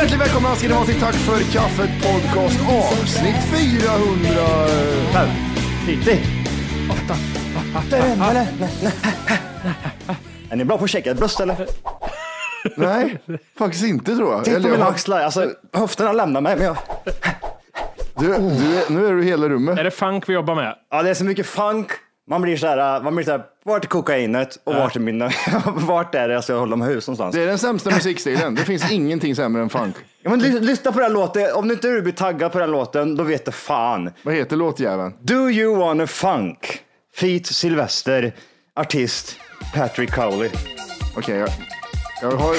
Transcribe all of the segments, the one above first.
Hjärtligt välkomna ska ni vara till Tack för kaffet podcast avsnitt 400... 90. Är ni bra på att checka ett bröst eller? Nej, faktiskt inte tror jag. Titta Eller på mina axlar. Alltså, höfterna lämnar mig. Men jag... du, du, är- nu är du i hela rummet. Är det funk vi jobbar med? Ja, det är så mycket funk. Man blir så här, man blir så här, vart är kokainet och vart är mina, vart är det jag ska hålla mig hus någonstans? Det är den sämsta musikstilen. Det finns ingenting sämre än funk. Ja, men ly- lyssna på den låten. Om du inte blir taggad på den låten, då vet du fan. Vad heter låtjäveln? Do you wanna funk? Feat Sylvester, artist Patrick Cowley. Okej, jag, jag har,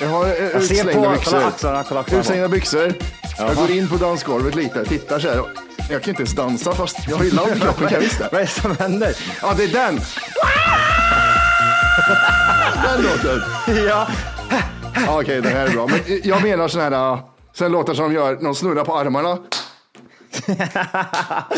jag har eh, Jag utslängda kolla byxor. axlarna, kolla axlarna. Utslängda byxor. Jag går in på dansgolvet lite, tittar så här. Jag kan inte ens dansa fast jag har ju ladd i kroppen, kan jag visst det? Vad är det som händer? Ja, det är den! Den låten. Ja, Okej, den här är bra. Men jag menar sån här, äh, sen låtar som gör, någon snurrar på armarna.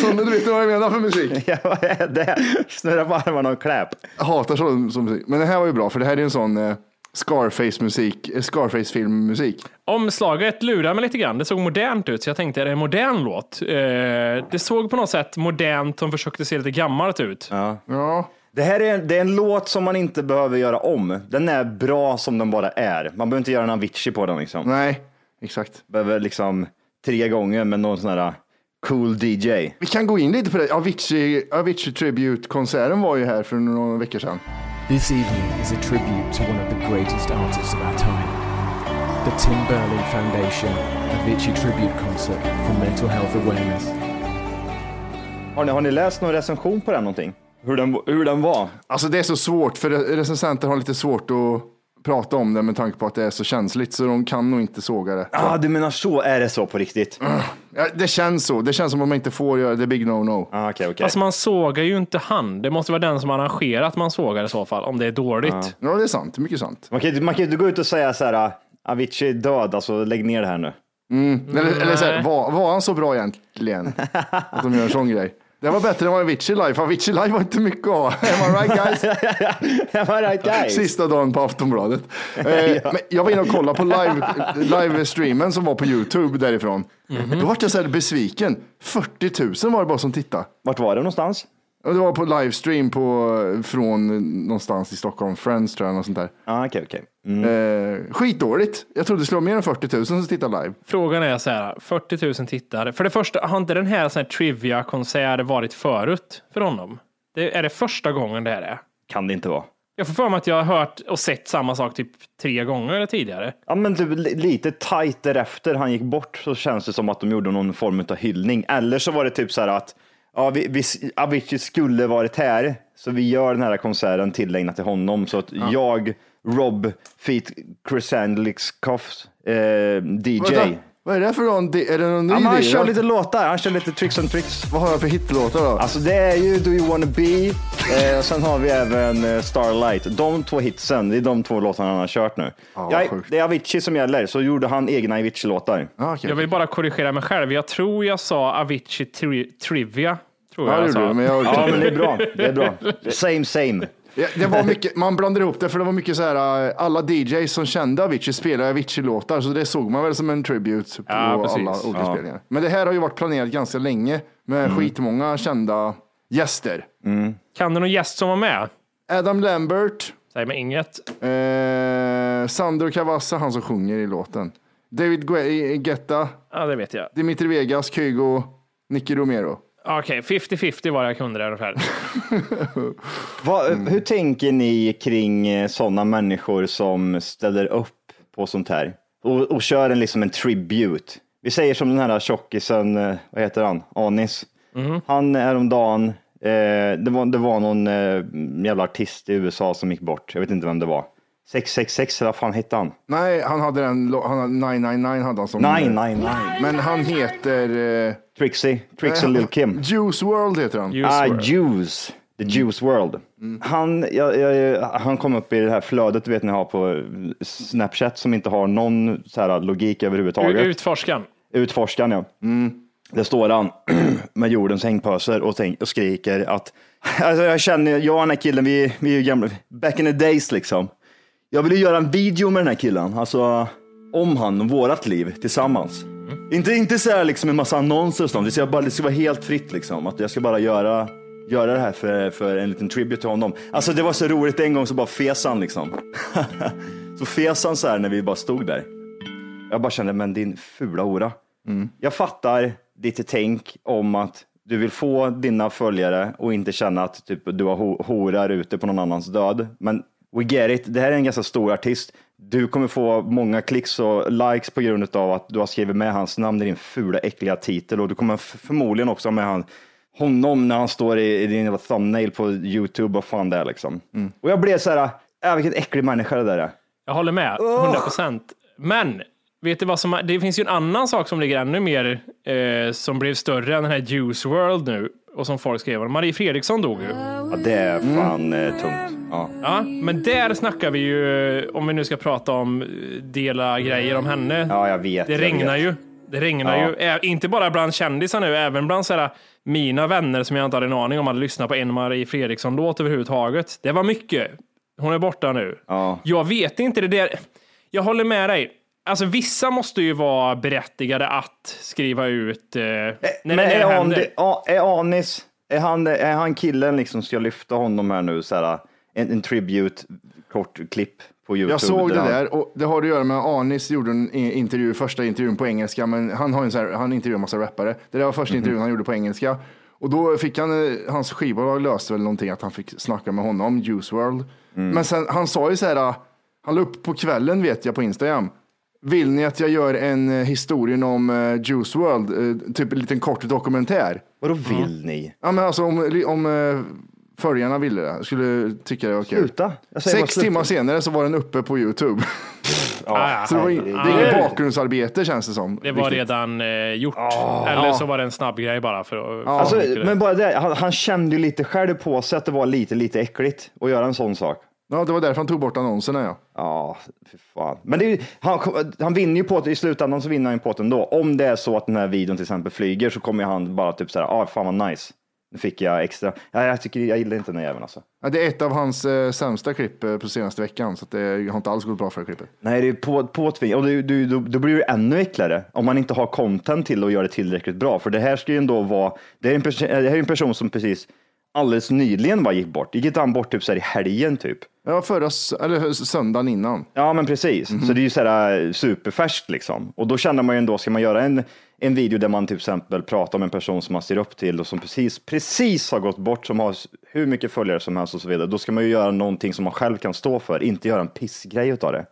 Som, du vet vad jag menar för musik? ja, vad är det? Snurra på armarna och kläp. Jag hatar så som musik. Men den här var ju bra, för det här är en sån eh, Scarface-musik, eh, Scarface-filmmusik. Omslaget lurar mig lite grann. Det såg modernt ut, så jag tänkte är det en modern låt? Eh, det såg på något sätt modernt, som försökte se lite gammalt ut. Ja, Det här är, det är en låt som man inte behöver göra om. Den är bra som den bara är. Man behöver inte göra en Avicii på den. Liksom. nej, exakt. Behöver liksom tre gånger med någon sån här cool DJ. Vi kan gå in lite på det. Avicii, Avicii Tribute-konserten var ju här för några veckor sedan. This evening is a tribute to one of the greatest artists of our time. The Tim Berlin Foundation Avicii Tribute Concert for Mental Health Awareness. Har ni, har ni läst någon recension på den någonting? Hur den, hur den var? Alltså det är så svårt, för recensenter har lite svårt att prata om det med tanke på att det är så känsligt, så de kan nog inte såga det. Ja, ah, du menar så är det så på riktigt? Ja, det känns så. Det känns som att man inte får göra det. Big no-no. Ah, Okej, okej. Alltså man sågar ju inte han. Det måste vara den som arrangerat man sågar i så fall, om det är dåligt. Ja, det är sant. Mycket sant. Man kan ju man kan ju inte gå ut och säga så här, "Ah, Avicii är död, alltså lägg ner det här nu. Eller, eller så här, var, var han så bra egentligen? Att de gör en sån grej. Det var bättre än Avicii live, Avicii live var inte mycket att ha. Am I right guys? Am I right guys? Sista dagen på Aftonbladet. Eh, men jag var inne och kollade på live, live-streamen som var på YouTube därifrån. Då var jag så här besviken. 40 000 var det bara som tittade. Vart var det någonstans? Och det var på livestream på, från någonstans i Stockholm, Friends tror jag, något sånt där. Ah, okej, okej. Eh, skitdåligt. Jag trodde det skulle vara mer än 40 000 som tittade live. Frågan är så här, 40 000 tittare. För det första, har inte den här, sån här trivia-konsert varit förut för honom? Det, är det första gången det här är? Kan det inte vara. Jag får för mig att jag har hört och sett samma sak typ tre gånger tidigare. Ja, men typ li- lite tajt därefter han gick bort så känns det som att de gjorde någon form av hyllning. Eller så var det typ så här att ja, vi, vi, Avicii skulle varit här, så vi gör den här konserten tillägnat till honom. Så att jag, Rob Feet Crescendlixkoff, eh, DJ. Vänta, vad är det för någon? Är det någon ny Ja, men han kör lite låtar, han kör lite tricks and tricks. Vad har jag för hitlåtar då? Alltså det är ju Do You Wanna Be, eh, och sen har vi även eh, Starlight. De två hitsen, det är de två låtarna han har kört nu. Ja, vad ja, sjukt. det är Avicii som gäller, så gjorde han egna Avicii-låtar. Ah, okej. Jag vill bara korrigera mig själv. Jag tror jag sa Avicii tri Trivia. Tror Ja, jag det jag gjorde sa. du, men jag Ja, men det är bra. Det är bra. Same, same. Ja, det var mycket, man blandade ihop det för det var mycket så här, äh, alla DJs som kände Avicii spelade Avicii-låtar, så det såg man väl som en tribute på Ja, alla olika Ja. spelningar. Men det här har ju varit planerat ganska länge med Mm. skitmånga kända gäster. Kan du någon gäst som var med? Adam Lambert, Säg mig inget. eh, Sandro Cavazza, han som sjunger i låten. David Gue- Guetta, Ja, det vet jag. Dimitri Vegas, Kygo, Nicky Romero. Okej, 50-50 var jag kunde där ungefär. Mm. Hur tänker ni kring sådana människor som ställer upp på sånt här och, och kör en, liksom en tribute? Vi säger som den här tjockisen, eh, vad heter han, Anis. Mhm. Han häromdagen, eh, det, var, det var någon eh, jävla artist i USA som gick bort, jag vet inte vem det var. 666 eller vad fan hette han? Nej, han hade den, han hade 999 hade han som... 999. Men han heter... Eh, Trixie, Trixie Lil Kim. Juice World heter han. Juice Ah, WRLD. Juice. The Juice World. Han, jag, jag, han kom upp i det här flödet vet ni har på Snapchat som inte har någon så här logik överhuvudtaget. Utforskan. Utforskaren ja. Där står han med jordens hängpöser och, tänk, och skriker att alltså jag känner, jag och den här killen, vi, vi är ju gamla, back in the days liksom. Jag vill ju göra en video med den här killen, alltså om han och vårat liv tillsammans. Inte, inte så här liksom en massa annonser och sånt, det ska, bara, det ska vara helt fritt liksom. Att jag ska bara göra, göra det här för, för en liten tribute till honom. Alltså det var så roligt, en gång så bara fes han liksom. så fes han så här när vi bara stod där. Jag bara kände, men din fula hora. Jag fattar ditt tänk om att du vill få dina följare och inte känna att typ, du har ho- horar ute på någon annans död. Men we get it, det här är en ganska stor artist. Du kommer få många klicks och likes på grund av att du har skrivit med hans namn i din fula äckliga titel och du kommer förmodligen också ha med han, honom när han står i, i din thumbnail på YouTube och fan det är liksom. Och jag blev så här, äh, vilken äcklig människa det där är. Jag håller med, 100 procent. Men, vet du vad som, det finns ju en annan sak som ligger ännu mer, eh, som blev större än den här Juice World nu, och som folk skrev om. Marie Fredriksson dog ju. Ja, det är fan eh, tungt. Ja. Ja, men där snackar vi ju, om vi nu ska prata om eh, dela grejer om henne. Ja, jag vet. det jag regnar vet. ju. Det regnar Ja. ju, Ä- inte bara bland kändisar nu, även bland så här, mina vänner som jag inte hade en aning om hade lyssnat på en Marie Fredriksson-låt överhuvudtaget. Det var mycket. Hon är borta nu. Ja. Jag vet inte, det där. Jag håller med dig. Alltså vissa måste ju vara berättigade att skriva ut eh, när, Men det är, händer. Är Anis, är han, är han killen liksom ska lyfta honom här nu, så här, en, en tribute, kort klipp på YouTube? Jag såg det där och det har att göra med Anis gjorde en intervju, första intervjun på engelska, men han har en så här, han intervjuar en massa rappare. Det där var första intervjun han gjorde på engelska. Och då fick han, eh, hans skivbolag löste väl någonting att han fick snacka med honom, Juice World. Men sen, han sa ju så här, han la upp på kvällen vet jag på Instagram. Vill ni att jag gör en eh, historien om eh, Juice World, typ en liten kort dokumentär? Vadå vill ni? Ja men alltså om, om följarna ville det, skulle tycka det var kul. Sluta. Jag säger bara Sex sluta. timmar senare så var den uppe på YouTube. Ah, Så det, var, in- det är inget bakgrundsarbete känns det som. Det var Riktigt. redan eh, gjort. Eller så var det en snabb grej bara för att... för Alltså, men bara det, han, han kände ju lite själv på sig att det var lite, lite äckligt att göra en sån sak. Ja, det var därför han tog bort annonserna ja. Ja, fy fan. Men det är, ju- han, han vinner ju på det, i slutändan så vinner han ju på det ändå. Om det är så att den här videon till exempel flyger så kommer han bara typ såhär, ah, fan vad nice. Nu fick jag extra. Ja, jag tycker, jag gillar inte den här jäveln alltså. ja. Det är ett av hans eh, sämsta klipp eh, på senaste veckan, så det har inte alls gått bra för det klippet. Nej, det är på, påtvingat. Och det, det, då, då blir det ännu äckligare om man inte har content till att göra det tillräckligt bra. För det här ska ju ändå vara, det är en, pers- det här är en person som precis alldeles nyligen bara gick bort. Gick inte han bort typ så här i helgen typ? Ja, förra eller söndagen innan. Ja, men precis. Så det är ju så här äh, superfärskt liksom. Och då känner man ju ändå, ska man göra en, en video där man till exempel pratar om en person som man ser upp till och som precis, precis har gått bort, som har hur mycket följare som helst och så vidare. Då ska man ju göra någonting som man själv kan stå för, inte göra en pissgrej utav det.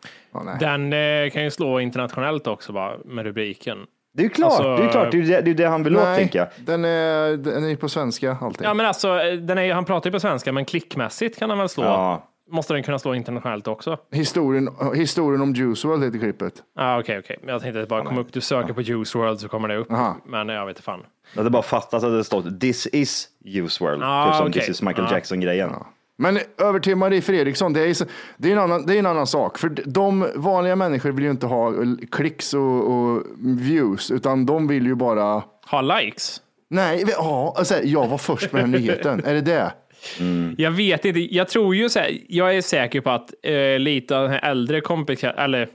Nej. Den eh, kan ju slå internationellt också bara med rubriken. Det är ju klart, Alltså- det är klart, det är det, det, är det han vill åt tänker jag. den, är, den är på svenska allting. Ja, men alltså, eh, den är, han pratar ju på svenska, men klickmässigt kan han väl slå. Ja. Måste den kunna slå internationellt också? Historien, historien om Juice WRLD heter klippet. Ja, okej, okej. Men Jag tänkte att det bara kom upp, du söker på Juice World så kommer det upp. Aha. Men jag vet inte fan. Jag hade bara fattat att det stått This is Use World, Ah, typ som okej. This is Michael Ah. Jackson-grejen. Men över till Marie Fredriksson, det är, så- det är, en, annan, det är en annan sak. För de vanliga människor vill ju inte ha klicks och, och views, utan de vill ju bara... Ha likes? Nej, vi- ja, alltså, jag var först med den nyheten. Är det det? Jag vet inte. Jag tror ju så här, jag är säker på att eh, lite av den här äldre eller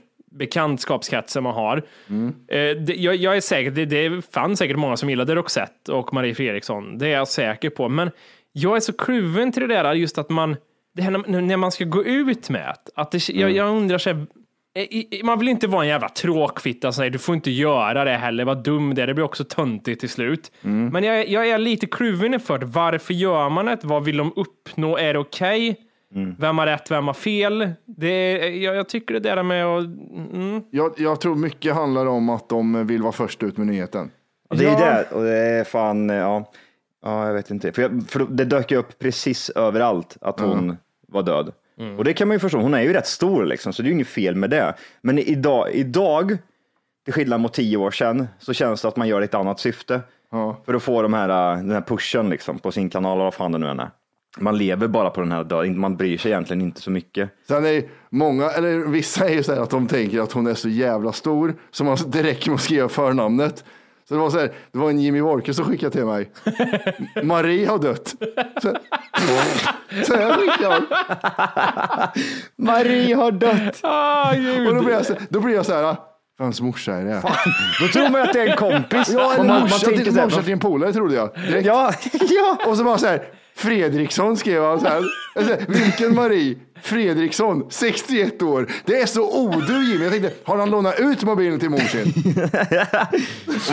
bekantskapskretsen man har. Eh, det, jag, jag är säker, det, det fanns säkert många som gillade Roxette och Marie Fredriksson. Det är jag säker på. Men jag är så kluven till det där, just att man, det här när, när man ska gå ut med att det, jag, jag undrar så här, man vill inte vara en jävla tråkfitta som säger du får inte göra det heller, vad dum det är, det blir också töntigt till slut. Men jag, jag är lite kluven inför varför gör man det? Vad vill de uppnå? Är det okej? Vem har rätt, vem har fel? Det jag, jag tycker det där med att... Mm. Jag, jag tror mycket handlar om att de vill vara först ut med nyheten. Och det är Ja. det, och det är fan, ja, ja jag vet inte. För, jag, för det dök upp precis överallt att hon var död. Och det kan man ju förstå, hon är ju rätt stor liksom, så det är ju inget fel med det. Men idag, idag till skillnad mot tio år sedan, så känns det att man gör ett annat syfte. Ja. För att få de här, äh, den här pushen liksom, på sin kanal, eller vad fan det nu än är. Man lever bara på den här döden, man bryr sig egentligen inte så mycket. Sen är många, eller vissa är ju så här att de tänker att hon är så jävla stor så man direkt måste skriva förnamnet. Så det var så här, det var en Jimmy Wolke som skickade till mig. Marie har dött. Så, så jag skickade. Marie har dött! Ah, Och då blir jag så, då blir jag så här, vems morsa är det? Då tror man att det är en kompis. Ja, eller man, morsa, tänker till, så här, morsa till en polare trodde jag. Direkt. Ja, ja. Och så bara så här, Fredriksson skrev han så här. Vilken Marie? Fredriksson, 61 år. Det är så odu Jimmy. Jag tänkte, har han lånat ut mobilen till mor sin?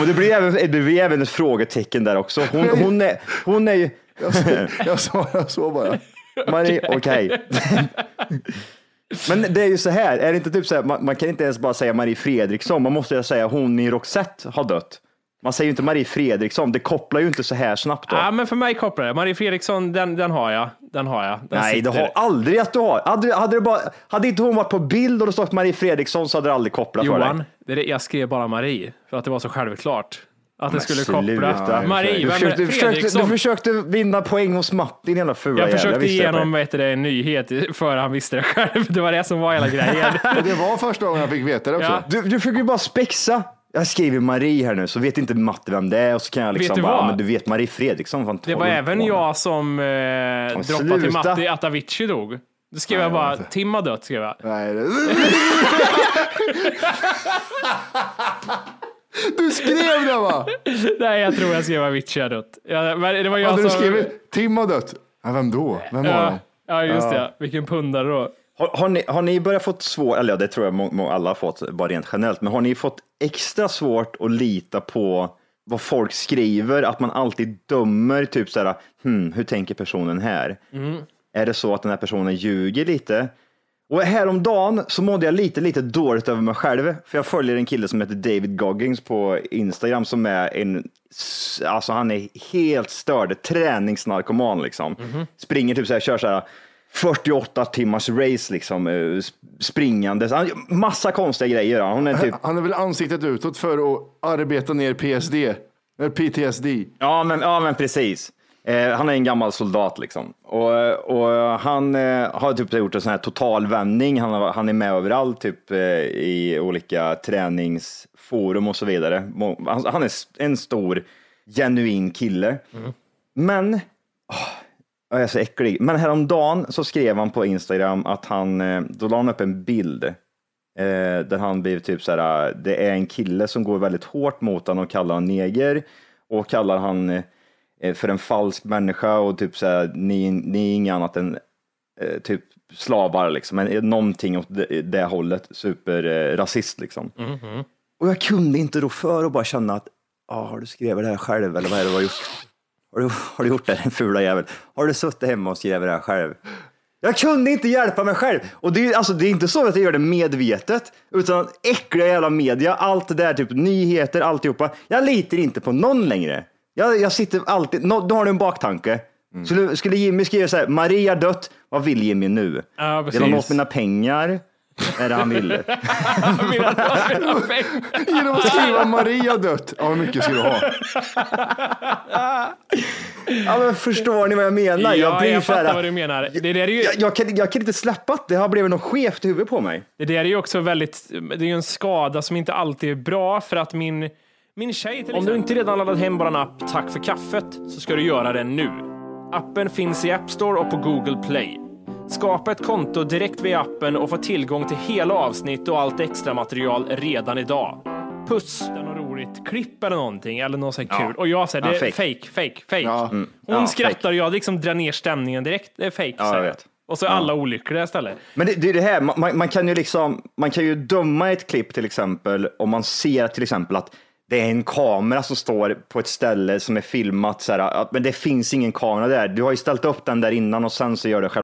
Och det blir även, det blir även ett frågetecken där också. Hon, hon, är, hon är ju... Jag, så- jag, sa, jag så bara. Marie, okej. Men det är ju så här, är det inte typ så här, man, man kan inte ens bara säga Marie Fredriksson, man måste säga hon i Roxette har dött. Man säger ju inte Marie Fredriksson, det kopplar ju inte så här snabbt då. Ja, men för mig kopplar det. Marie Fredriksson, den, den har jag. Den har jag. Den Nej, det har aldrig att du har. Hade, hade, bara, hade inte hon varit på bild och det stått Marie Fredriksson så hade det aldrig kopplat för Johan, dig. det är det, jag skrev bara Marie för att det var så självklart. Att det skulle sluta. koppla. Ja, Marie, Du försökte, du, försökte, Fredriksson? du försökte vinna poäng hos Martin, jävla fula jag försökte igenom heter det, en nyhet före han visste det själv. Det var det som var hela grejen. Det var första gången jag fick veta det också. Ja. Du, du försöker ju bara spexa. Jag skriver Marie här nu, så vet inte Matte vem det är och så kan jag liksom du bara, vad? ja, men du vet Marie Fredriksson. Fan, Det var även jag som eh, droppade till sluta. Matti att Avicii dog. Då skrev jag bara, Tim har dött, skrev jag. Nej, det... Du skrev det va? Nej, jag tror jag skrev Avicii har dött. Ja, men det var jag Hade du som... skrivit Tim har dött? Ja, vem då? Vem var Ja, det? ja, just det. Vilken pundare då. Har, har, ni, har ni börjat fått svårt, eller ja, det tror jag må, må alla har fått, bara rent generellt, men har ni fått extra svårt att lita på vad folk skriver, att man alltid dömer, typ så här, hmm, hur tänker personen här? Är det så att den här personen ljuger lite? Och häromdagen så mådde jag lite, lite dåligt över mig själv, för jag följer en kille som heter David Goggins på Instagram som är en, alltså han är helt störd, träningsnarkoman liksom. Springer typ så här, kör så här 48 timmars race liksom, eh, sp- springandes, Han massa konstiga grejer. Hon är typ, Han är väl ansiktet utåt för att arbeta ner PSD. Eller PTSD. Ja, men, ja, men precis. Eh, han är en gammal soldat liksom. Och, och han eh, har typ gjort en sån här totalvändning. Han, har, han är med överallt, typ eh, i olika träningsforum och så vidare. Han, han är en stor, genuin kille. Men, åh, jag är så äcklig. Men häromdagen så skrev han på Instagram att han, eh, då la han upp en bild eh, där han blev typ så här, det är en kille som går väldigt hårt mot honom och kallar han neger och kallar han eh, för en falsk människa och typ så här, ni, ni är inget annat än eh, typ slavar liksom, men eh, någonting åt det, det hållet, superrasist liksom. Och jag kunde inte rå för och bara känna att, ah, har du skrivit det här själv eller vad är det du har gjort? Har du, har du gjort det, den fula jävel? Har du suttit hemma och skrivit det här själv? Jag kunde inte hjälpa mig själv. Och det är, alltså, det är inte så att jag gör det medvetet, utan äckliga jävla media, allt det där, typ nyheter, alltihopa. Jag litar inte på någon längre. Jag, jag sitter alltid, nå, då har du en baktanke. Skulle, skulle Jimmy skriva så här, Maria dött, vad vill Jimmy nu? Ja, vill han åt precis. mina pengar? Är det han vill? Genom att skriva Maria dött. Ja, hur mycket ska du ha? Ja, men förstår ni vad jag menar? Ja, blir jag så här- fattar vad du menar. Det där är ju, jag, jag, kan, jag kan inte släppa att det har blivit något skevt i huvudet på mig. det där är ju också väldigt, det är ju en skada som inte alltid är bra för att min, min tjej till Om du inte redan laddat hem bara app Tack för kaffet så ska du göra det nu. Appen finns i App Store och på Google Play. Skapa ett konto direkt via appen och få tillgång till hela avsnitt och allt extra material redan idag. Puss! Det är något roligt klipp eller någonting eller något sånt kul. Och jag säger Ja, det är fake. fake, fake, fake. Ja. Hon Ja, skrattar och jag liksom drar ner stämningen direkt. Det är fake. Ja, jag vet. Och så är alla olyckliga istället. Men det, det är det här, man, man kan ju liksom, man kan ju döma ett klipp till exempel om man ser till exempel att det är en kamera som står på ett ställe som är filmat så här, att, men det finns ingen kamera där. Du har ju ställt upp den där innan och sen så gör det själv.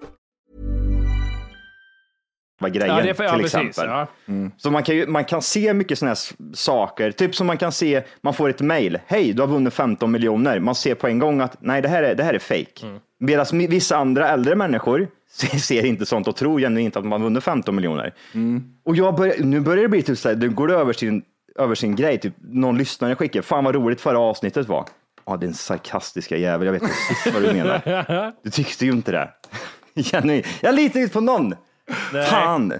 grejen Ja, det är för, ja, till precis. exempel. Ja. Så man kan, ju, man kan se mycket sådana här saker, typ som man kan se, man får ett mail, hej du har vunnit 15 miljoner, man ser på en gång att nej det här är, det här är fake. Mm. Medan vissa andra äldre människor ser, inte sånt och tror genuint att man vunnit 15 miljoner. Och jag börjar, nu börjar det bli typ såhär, det går över sin, över sin grej, typ någon lyssnare skickar, fan vad roligt förra avsnittet var. Ja, det är en sarkastiska jävel, jag vet precis vad du menar. Du tyckte ju inte det. Genuint. Jag litar inte på någon. Fan.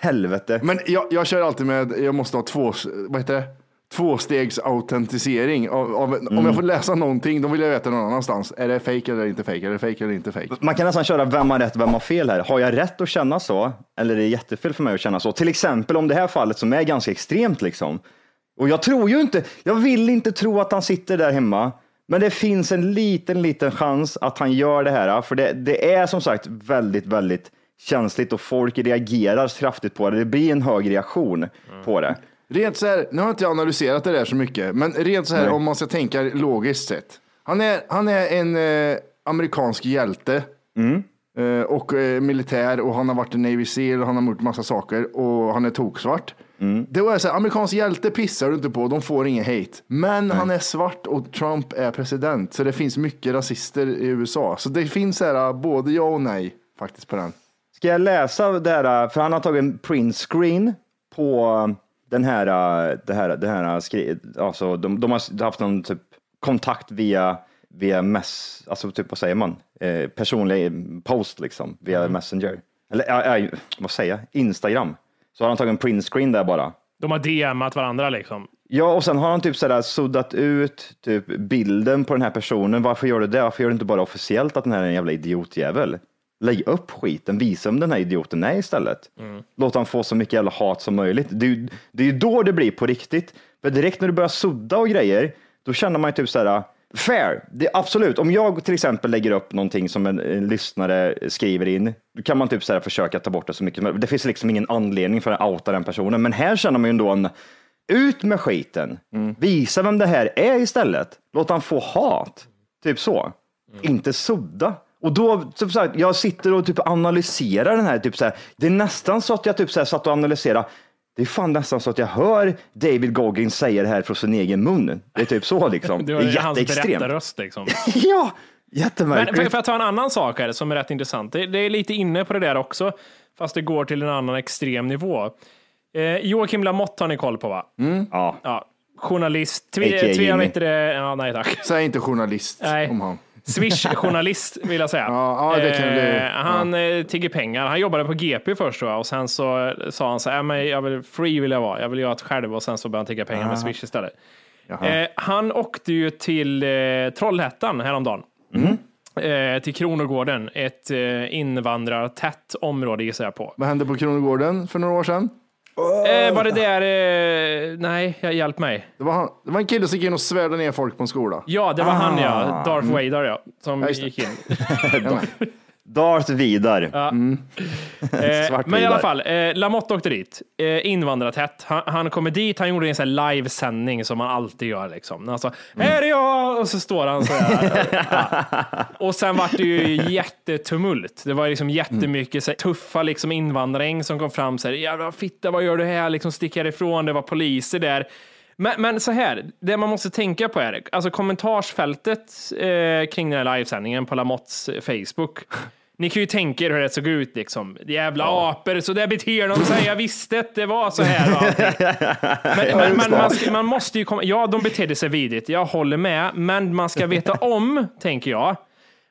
Helvete. Men jag, jag kör alltid med, jag måste ha två, vad heter det? Tvåstegsautentisering. Av, av, Om Mm. jag får läsa någonting, då vill jag veta någon annanstans. Är det fake eller inte fake? Är det fake eller inte fake? Man kan nästan köra vem har rätt, vem har fel här. Har jag rätt att känna så? Eller är det jättefel för mig att känna så? Till exempel om det här fallet som är ganska extremt liksom. Och jag tror ju inte, jag vill inte tro att han sitter där hemma. Men det finns en liten, liten chans att han gör det här. För det, det är som sagt väldigt, väldigt känsligt och folk reagerar kraftigt på det. Det blir en hög reaktion på det. Rent så här, nu har inte jag analyserat det där så mycket, men rent så här Nej. om man ska tänka logiskt sett. Han är, han är en eh, amerikansk hjälte eh, och eh, militär och han har varit en Navy Seal och han har gjort massa saker och han är toksvart. Det var så här, amerikansk hjälte pissar du inte på, de får ingen hate. Men han är svart och Trump är president, så det finns mycket rasister i USA. Så det finns så här, både ja och nej faktiskt på den. Ska jag läsa det här, för han har tagit en print screen på den här, det här, det här alltså de, de har haft någon typ kontakt via, via mess, alltså typ vad säger man, eh, personlig post liksom, via Messenger. Eller ja, vad säger jag, Instagram. Så har han tagit en print screen där bara. De har DMat varandra liksom. Ja, och sen har han typ sådär suddat ut typ bilden på den här personen. Varför gör du det? Varför gör du inte bara officiellt att den här är en jävla idiotjävel? Lägg upp skiten, visa vem den här idioten är istället. Låt han få så mycket jävla hat som möjligt. Det är, ju- det är ju då det blir på riktigt. För direkt när du börjar sudda och grejer, då känner man ju typ såhär, fair, det är absolut. Om jag till exempel lägger upp någonting som en, en lyssnare skriver in, då kan man typ såhär försöka ta bort det så mycket som möjligt. Det finns liksom ingen anledning för att outa den personen. Men här känner man ju ändå en, Ut med skiten. Visa vem det här är istället. Låt han få hat. Typ så. Inte sudda. Och då, typ så här, jag sitter och typ analyserar den här, typ så här. Det är nästan så att jag typ så här satt och analyserade. Det är fan nästan så att jag hör David Goggins säga det här från sin egen mun. Det är typ så liksom. Det Det är hans jätteextremt. berättarröst liksom. Ja, Men jättemärkligt. får jag ta en annan sak här som är rätt intressant? Det, det är lite inne på det där också, fast det går till en annan extrem nivå. Eh, Joakim Lamotte har ni koll på va? Ja. Ja, journalist. Vad heter det? Ja, nej tack. Säg inte journalist Nej. om han. Swish-journalist vill jag säga. Ja, ja, Eh, han eh, tigger pengar. Han jobbade på GP först tror jag, och sen så sa han så här, "Ja, men jag vill, free vill jag vara, jag vill göra det själv och sen så började han tigga pengar med Swish istället. Eh, han åkte ju till eh, Trollhättan häromdagen. Eh, till Kronogården, ett eh, invandrartätt område gissar jag på. Vad hände på Kronogården för några år sedan? Eh, var det där, eh, nej, jag- hjälp mig. Det var, han, det var en kille som gick in och svärde ner folk på en skola. Ja, det var han ja, Ah. Darth Vader ja, som gick in. Darth Vidar. Eh, Svart men i alla fall, eh, Lamotte åkte dit, eh, invandrartätt. Han, han kommer dit, han gjorde en sån här livesändning som man alltid gör. Liksom. Han sa, här är jag! Och så står han så här. ja. Och sen var det ju jättetumult. Det var liksom jättemycket så här, tuffa liksom, invandraräng som kom fram. Så här, Jävla fitta, vad gör du här? Liksom, stick härifrån. Det var poliser där. Men, men så här, det man måste tänka på är, alltså kommentarsfältet eh, kring den här livesändningen på Lamottes eh, Facebook. Ni kan ju tänka er hur det såg ut liksom. Jävla apor, så där beter de sig. Jag visste att det var så här. Men, men, men man, ska, man måste ju komma... Ja, de betedde sig vidrigt. Jag håller med. Men man ska veta om, tänker jag,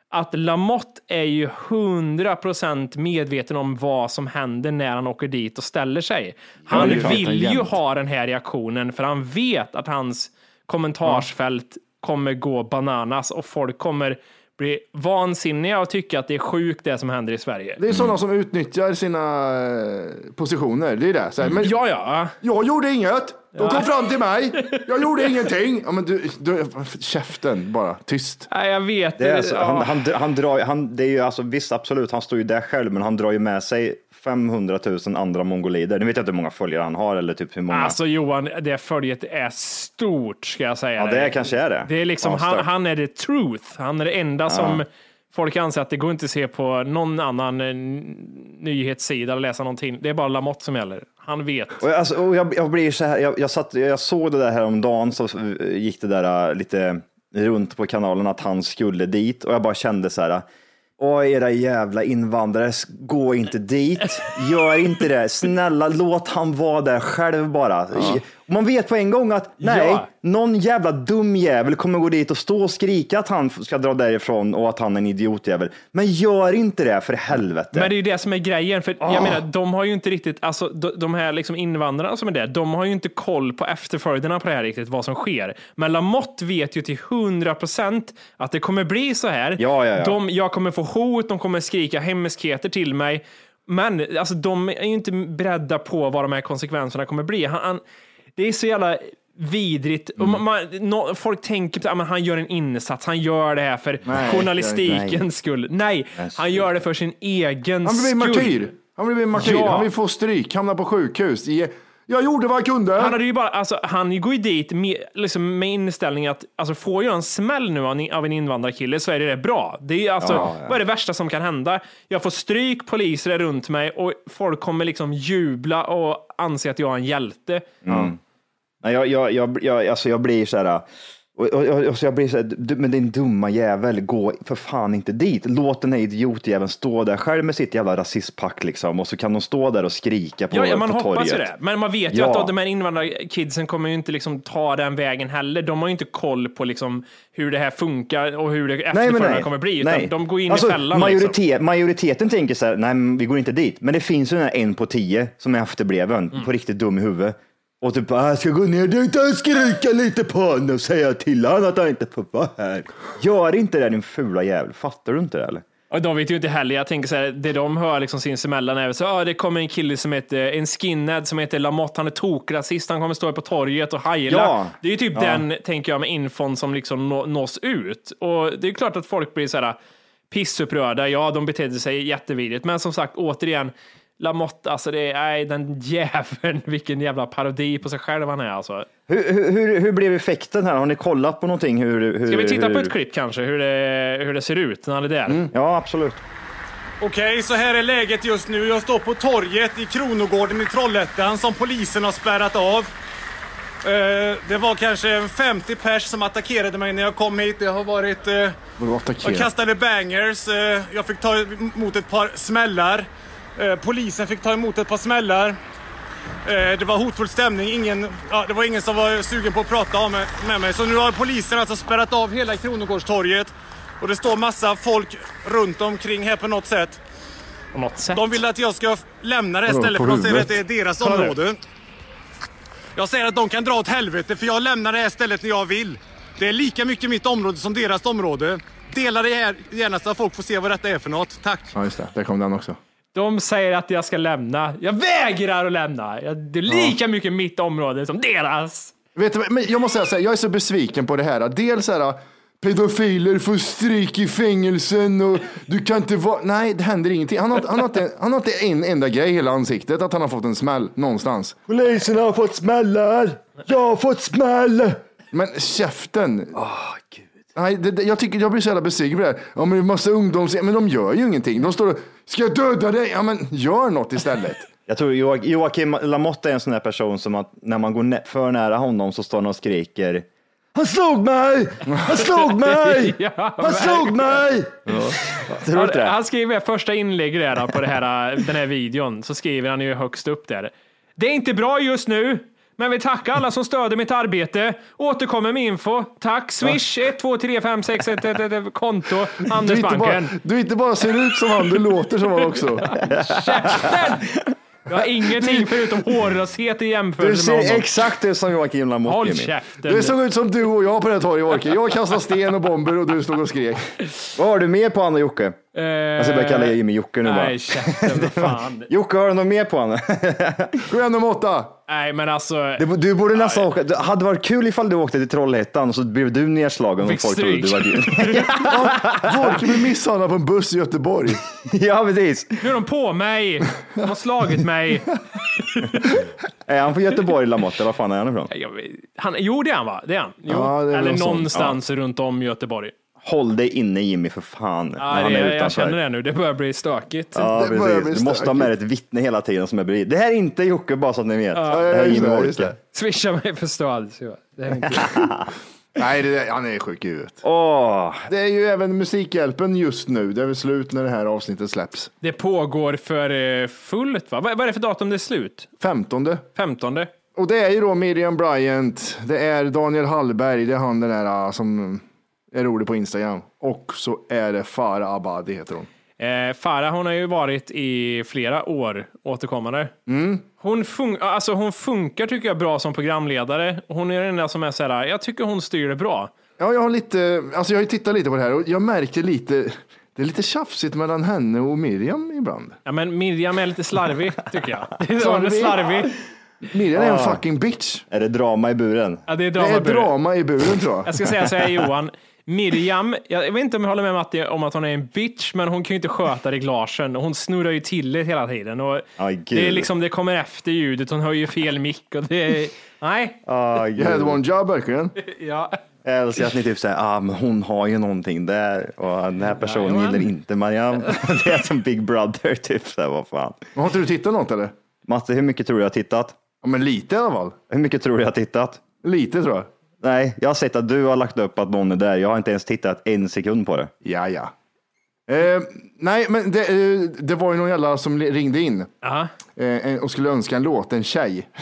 att Lamotte är ju 100% medveten om vad som händer när han åker dit och ställer sig. Han klart, vill ju ha den här reaktionen för han vet att hans kommentarsfält kommer gå bananas och folk kommer bli vansinniga och tycka att det är sjukt det som händer i Sverige. Det är sådana som utnyttjar sina eh, positioner. Det är det. Så här, men Ja, ja. jag gjorde inget. De kom fram till mig. Jag gjorde ingenting. Ja, men du, du, käften bara. Tyst. Nej, jag vet. Det är, alltså, Ja. han, han, han drar, han, det är ju alltså, visst, absolut, han står ju där själv, men han drar ju med sig 500 000 andra mongolider. Nu vet jag inte hur många följare han har eller typ hur många. Alltså Johan, det följet är stort ska jag säga. ja, det kanske är det. Det är liksom, Ja, han, han är the truth. Han är det enda som folk anser att det går inte att se på någon annan eh, nyhetssida eller läsa någonting. Det är bara Lamotte som gäller. Han vet. Och, alltså, och jag, jag blir så här, jag, jag, satt, jag såg det där häromdagen så gick det där äh, lite runt på kanalen att han skulle dit och jag bara kände så här. Åh, era jävla invandrare, gå inte dit. Gör inte det. Snälla, låt han vara där själv bara. Man vet på en gång att nej, Ja. någon jävla dum jävel kommer gå dit och stå och skrika att han ska dra därifrån och att han är en idiotjävel. Men gör inte det för helvete. Men det är ju det som är grejen. För Ah. jag menar, de har ju inte riktigt, alltså de, de här liksom invandrarna som är där, de har ju inte koll på efterföljderna på det här riktigt, vad som sker. Men Lamotte vet ju till 100 procent att det kommer bli så här. Ja, ja, ja. De, jag kommer få hot, de kommer skrika hemskheter till mig. Men alltså, de är ju inte beredda på vad de här konsekvenserna kommer bli. Han, han, det är så jävla vidrigt. Och man, man, nå- folk tänker att han gör en insats, han gör det här för Nej, journalistikens nej. skull. Nej, han gör det för sin egen Han blir skull. martyr. Han blir martyr. Ja. Han vill få stryk, hamna på sjukhus. Ge- Jag gjorde vad jag kunde. Han, hade ju bara, alltså, han går ju dit med, liksom, med inställningen att alltså, får jag en smäll nu av en, invandrarkille så är det, det bra. Det är, alltså, Vad är det värsta som kan hända? Jag får stryk, poliser är runt mig och folk kommer liksom jubla och anse att jag är en hjälte. Nej, jag, jag, jag, jag, alltså jag blir så här. Och, och, och, och så jag blir så här, du, men din dumma jävel, gå för fan inte dit. Låt den här idiotjäveln stå där själv med sitt jävla rasistpack liksom. Och så kan de stå där och skrika på, Ja, ja, man på hoppas torget. ju det. Men man vet ju Ja. att de här invandrarkidsen kommer ju inte liksom ta den vägen heller. De har ju inte koll på liksom hur det här funkar och hur nej. kommer bli. Utan nej. de går in alltså, i fällan. Majoritet, Liksom. Majoriteten tänker så här, nej vi går inte dit. Men det finns ju den här en på tio som är efterbliven, Mm. på riktigt dum i huvudet. Och typ, "Ah, jag ska gå ner dit och skrika lite på honom och säga till honom att han inte får vara här. Gör inte det din fula jävel, fattar du inte det eller? Och de vet ju inte heller. Jag tänker så här, det de hör liksom sinsemellan är så ah, det kommer en kille som heter, en skinhead som heter Lamotte, han är tokrasist, han kommer stå på torget och heila. Ja. Det är ju typ den, tänker jag, med infon som liksom nå, nås ut. Och det är klart att folk blir så här pissupprörda. Ja, de betedde sig jättevidrigt, men som sagt, återigen, Lamotte, alltså det är, nej, den jäveln, vilken jävla parodi på sig själv han är alltså. Hur, hur, hur, blev effekten här? Har ni kollat på någonting? Hur, hur, Ska vi titta hur... på ett klipp kanske, hur det, hur det ser ut när han är där? Ja, absolut. Okej, så här är läget just nu. Jag står på torget i Kronogården i Trollhättan som polisen har spärrat av. Eh, Det var kanske 50 pers som attackerade mig när jag kom hit. Det har varit... eh, Jag kastade bangers. eh, Jag fick ta emot ett par smällar. Eh, Polisen fick ta emot ett par smällar. Eh, Det var hotfull stämning. Ingen, ja, det var ingen som var sugen på att prata om- med mig. Så nu har polisen alltså spärrat av hela Kronogårdstorget. Och det står massa folk runt omkring här på något sätt. På något sätt. De vill att jag ska lämna det här stället för de säger att det är deras område. Jag säger att de kan dra åt helvete för jag lämnar det här stället när jag vill. Det är lika mycket mitt område som deras område. Dela det här gärna så att folk får se vad detta är för något. Tack! Ja, just det. Där kom den också. De säger att jag ska lämna. Jag vägrar att lämna. Jag- Det är lika mycket mitt område som deras. Vet du, vad, men jag måste säga så här, jag är så besviken på det här. Dels så här, pedofiler får stryk i fängelsen och du kan inte vara... Nej, det händer ingenting. Han har, han, har inte, han har inte en enda grej i hela ansiktet att han har fått en smäll någonstans. Polisen har fått smällar! Jag har fått smäll! Men käften! Nej, det, det, jag, tycker, jag blir så jävla besviken på det här. Ja, men det är massa ungdoms... Men de gör ju ingenting. De står och, ska jag döda dig? Ja, men gör något istället. Jag tror Joak- Joakim Lamotte är en sån här person som att när man går nä- för nära honom så står han och skriker Han slog mig! Han slog mig! Ja, Han slog mig! Du Han, han skriver första inlägget där på det här, den här videon, så skriver han ju högst upp där. Det är inte bra just nu, men vi tackar alla som stöder mitt arbete. Återkommer med info. Tack Swish 12356111 konto Du Handelsbanken. du inte bara ser ut som han, du låter som han också. Käften! Jag har ingenting förutom hårlöshet i Du jämförelse med ser honom. exakt ut som Joakim Lamotte Håll käften. Det såg ut som du och jag på det här torget, Orke. Jag kastade sten och bomber och du stod och skrek. Vad har du mer på och Jocke? Eh, Jag ska börja kalla Jimmy Jocke nu bara. Nej, vad fan. Jocke, har du något mer på honom? Kom igen nummer åtta. Nej, men alltså. Det- Du borde nästan åka. Det hade varit kul ifall du åkte till Trollhättan och så blev du nedslagen och Fick folk trodde du stryk. var Orke blir misshandlad på en buss i Göteborg. Ja, precis. Nu är de på mig. De har slagit mig. Är han från Göteborg, Lamotte, eller vad fan är han ifrån? Han, jo, det är han va? Det är han. Jo. Ja, det är Eller någonstans runt om Göteborg. Håll dig inne Jimmy för fan. Ja, när han det, är jag utanför. känner det nu. Det börjar bli stökigt. Ja, Det börjar bli precis. Du måste ha med ett vittne hela tiden som är bredvid. Det här är inte Jocke, bara så att ni vet. det här är just Jimmy det, just Orke. det. Swisha mig för stöd. så Det är inte... Nej, det, han är sjuk i huvudet. Åh, Det är ju även Musikhjälpen just nu. Det är väl slut när det här avsnittet släpps. det pågår för eh, fullt va? Vad vad är det för datum det är slut? 15. 15? Och det är ju då Miriam Bryant, det är Daniel Hallberg, det är han den där ah, som är rolig på Instagram. Och så är det Farah Abadi heter hon. Eh, Farah hon har ju varit i flera år återkommande. Mm. Hon, fun- alltså, hon funkar tycker jag bra som programledare. Hon är den där som är så här, jag tycker hon styr det bra. Ja, jag har lite, alltså jag har ju tittat lite på det här och jag märker lite, det är lite tjafsigt mellan henne och Miriam ibland. Ja, men Miriam är lite slarvig tycker jag. Hon är Slarvig? slarvig. Miriam är en fucking bitch. är det drama i buren? Ja, det är Det är drama. drama i buren tror jag. Jag ska säga så här Johan, Miriam, jag vet inte om jag håller med Matti om att hon är en bitch, men hon kan ju inte sköta reglagen. Hon snurrar ju till det hela tiden. Och Aj, det, är liksom, det kommer efter ljudet, hon höjer fel mick och det är... Nej. Ah, You had one job verkligen. Ja. Jag älskar att ni typ säger, ah, men hon har ju någonting där och den här personen Jajamän. gillar inte Marianne. det är som Big Brother, typ. Så här, vad fan. Har inte du tittat något eller? Matte, hur mycket tror du jag har tittat? Ja, men lite i alla fall. Hur mycket tror du jag har tittat? Lite tror jag. Nej, jag har sett att du har lagt upp att någon är där. Jag har inte ens tittat en sekund på det. Ja, ja. Eh, nej, men det, eh, det var ju någon jävla som ringde in Aha. eh, och skulle önska en låt, en tjej.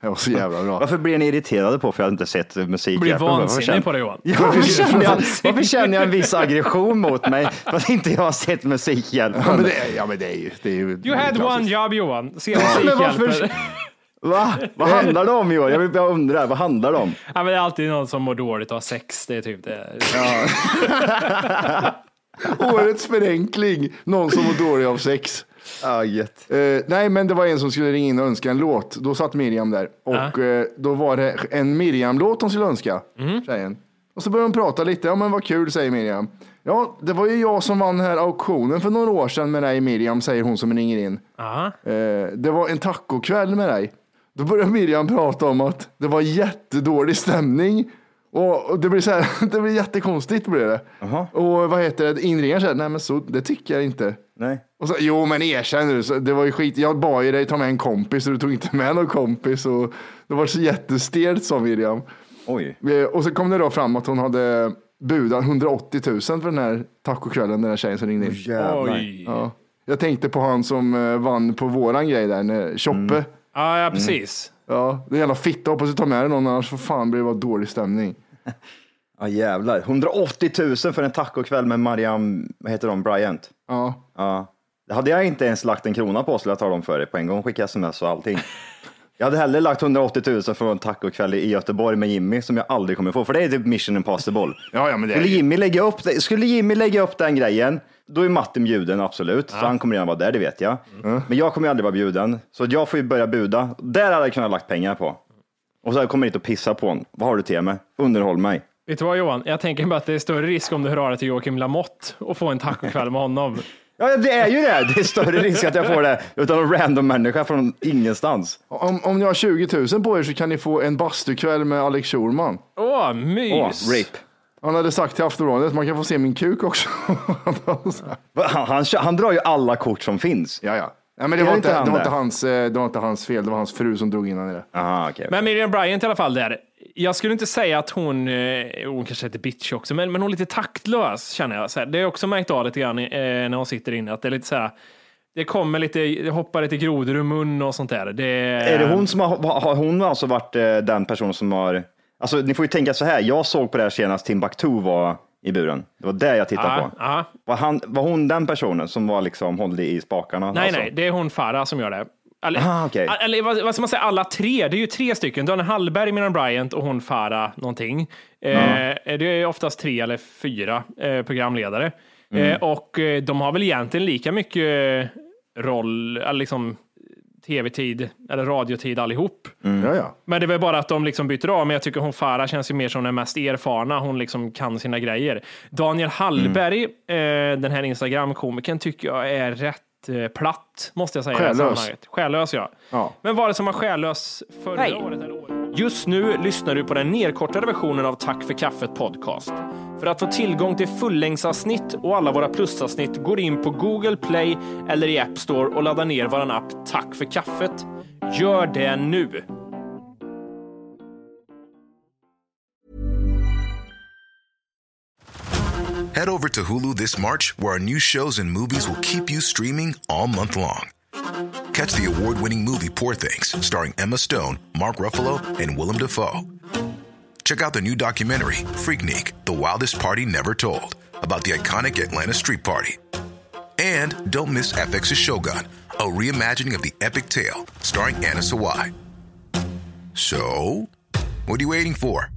Det var så jävla bra. Varför blir ni irriterade på för jag har inte sett musik? Blir vansinnig känner- på det Johan. Ja, varför, känner jag, varför känner jag en viss aggression mot mig för att inte jag har sett Musikhjälpen? Ja, men det, är- ja, men det är ju... Det är ju You had klassiskt. one job Johan. Se Musikhjälpen. Va? Vad handlar det om Johan? Jag, vill- jag undrar, vad handlar det om? Ja, men det är alltid någon som mår dåligt och har sex. Det är typ det. Årets förenkling. Någon som mår dålig av sex. Ja, gött. Eh, nej, men det var en som skulle ringa in och önska en låt. Då satt Miriam där och eh, då var det en Miriam-låt hon skulle önska. Mhm. Tjejen. Och så börjar de prata lite. Ja, men vad kul, säger Miriam. Ja, det var ju jag som vann den här auktionen för några år sedan med dig Miriam, säger hon som ringer in. Ja. Eh, det var en tacokväll med dig. Då börjar Miriam prata om att det var jättedålig stämning. Och det blir så här, det blir jättekonstigt blir det. Och vad heter det, inringaren säger, nej men så, det tycker jag inte. Nej. Och så, jo men erkänn nu, så det var ju skit. Jag bad ju dig ta med en kompis och du tog inte med någon kompis. Och det var så jättestelt sa Miriam. Oj. Eh, Och så kom det då fram att hon hade budat 180 000 för den här tacokvällen, den här tjejen som ringde in. Oj. Ja. Jag tänkte på han som eh, vann på våran grej där, när- Choppe. Mm. Ja, ja, precis. Ja, det är jävla fitta, hoppas du tar med dig någon annars för fan blir det bara dålig stämning. Ja jävlar. 180 000 för en tacokväll med Mariam, vad heter de, Bryant. Ja. Ja. Det hade jag inte ens lagt en krona på skulle jag ta dem för det på en gång, skicka sms och allting. Jag hade hellre lagt 180 000 för en tacokväll i Göteborg med Jimmy som jag aldrig kommer få, för det är typ mission impossible. Ja, ja, men det är Skulle Jimmy lägga upp, det, skulle Jimmy lägga upp den grejen, då är Martin bjuden absolut, så han kommer redan vara där, det vet jag. Men jag kommer ju aldrig vara bjuden, så jag får ju börja buda. Där hade jag kunnat lagt pengar på. Och så kommer jag hit och pissa på honom. Vad har du till mig? Underhåll mig. Vet du vad Johan? Jag tänker bara att det är större risk om du hör av dig till Joakim Lamotte och får en tacokväll med honom. Ja, det är ju det. Det är större risk att jag får det utan en random människa från ingenstans. Om, om ni har 20 000 på er så kan ni få en bastukväll med Alex Schulman. Åh, Åh, mys! rape. Han hade sagt till Aftonbladet, man kan få se min kuk också. Han, han, han drar ju alla kort som finns. ja, ja. Nej, men det, var inte, det, var inte hans, eh, det var inte hans fel, det var hans fru som drog in honom i det. Aha, okej. Men Miriam Bryant i alla fall där. Jag skulle inte säga att hon, eh, hon kanske heter bitch också, men, men hon är lite taktlös känner jag. Så här, det har jag också märkt av lite grann eh, när hon sitter inne, att det är lite så här, det kommer lite, det hoppar lite grodor ur mun och sånt där. Det, Är det hon som har, har hon alltså varit den person som har, alltså ni får ju tänka så här, jag såg på det här senast Timbuktu var i buren. Det var det jag tittade Ja, på. ja. Var, han, var hon den personen som var liksom, hållde i spakarna? Nej, alltså? nej, det är hon Farah som gör det. Eller, Ah, okej. eller vad, vad ska man säga, alla tre, det är ju tre stycken. Daniel Hallberg, Miriam Bryant och hon Farah någonting. Eh, det är oftast tre eller fyra eh, programledare. Mm. Eh, och eh, de har väl egentligen lika mycket roll, liksom tv-tid eller radiotid allihop. Mm. Ja, ja. Men det är väl bara att de liksom byter av. Men jag tycker hon Farah känns ju mer som den mest erfarna. Hon liksom kan sina grejer. Daniel Hallberg, Mm. eh, den här Instagram-komikern, tycker jag är rätt eh, platt, måste jag säga. Själlös. Själlös, ja. Ja. Men var det som var själlös förra Hej. året eller året? Just nu lyssnar du på den nedkortade versionen av Tack för kaffet podcast. För att få tillgång till fullängdsavsnitt och alla våra plusavsnitt går in på Google Play eller i App Store och laddar ner vår app Tack för kaffet. Gör det nu! Head over to Hulu this March, where our new shows and movies will keep you streaming all month long. Catch the award winning movie Poor Things, starring Emma Stone, Mark Ruffalo, and Willem Dafoe. Check out the new documentary, Freaknik The Wildest Party Never Told, about the iconic Atlanta Street Party. And don't miss FX's Shogun, a reimagining of the epic tale, starring Anna Sawai. So, what are you waiting for?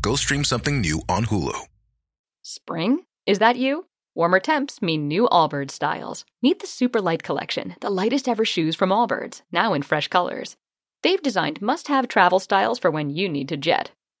Go stream something new on Hulu. Spring? Is that you? Warmer temps mean new Allbirds styles. Meet the Super Light Collection, the lightest ever shoes from Allbirds, now in fresh colors. They've designed must have travel styles for when you need to jet.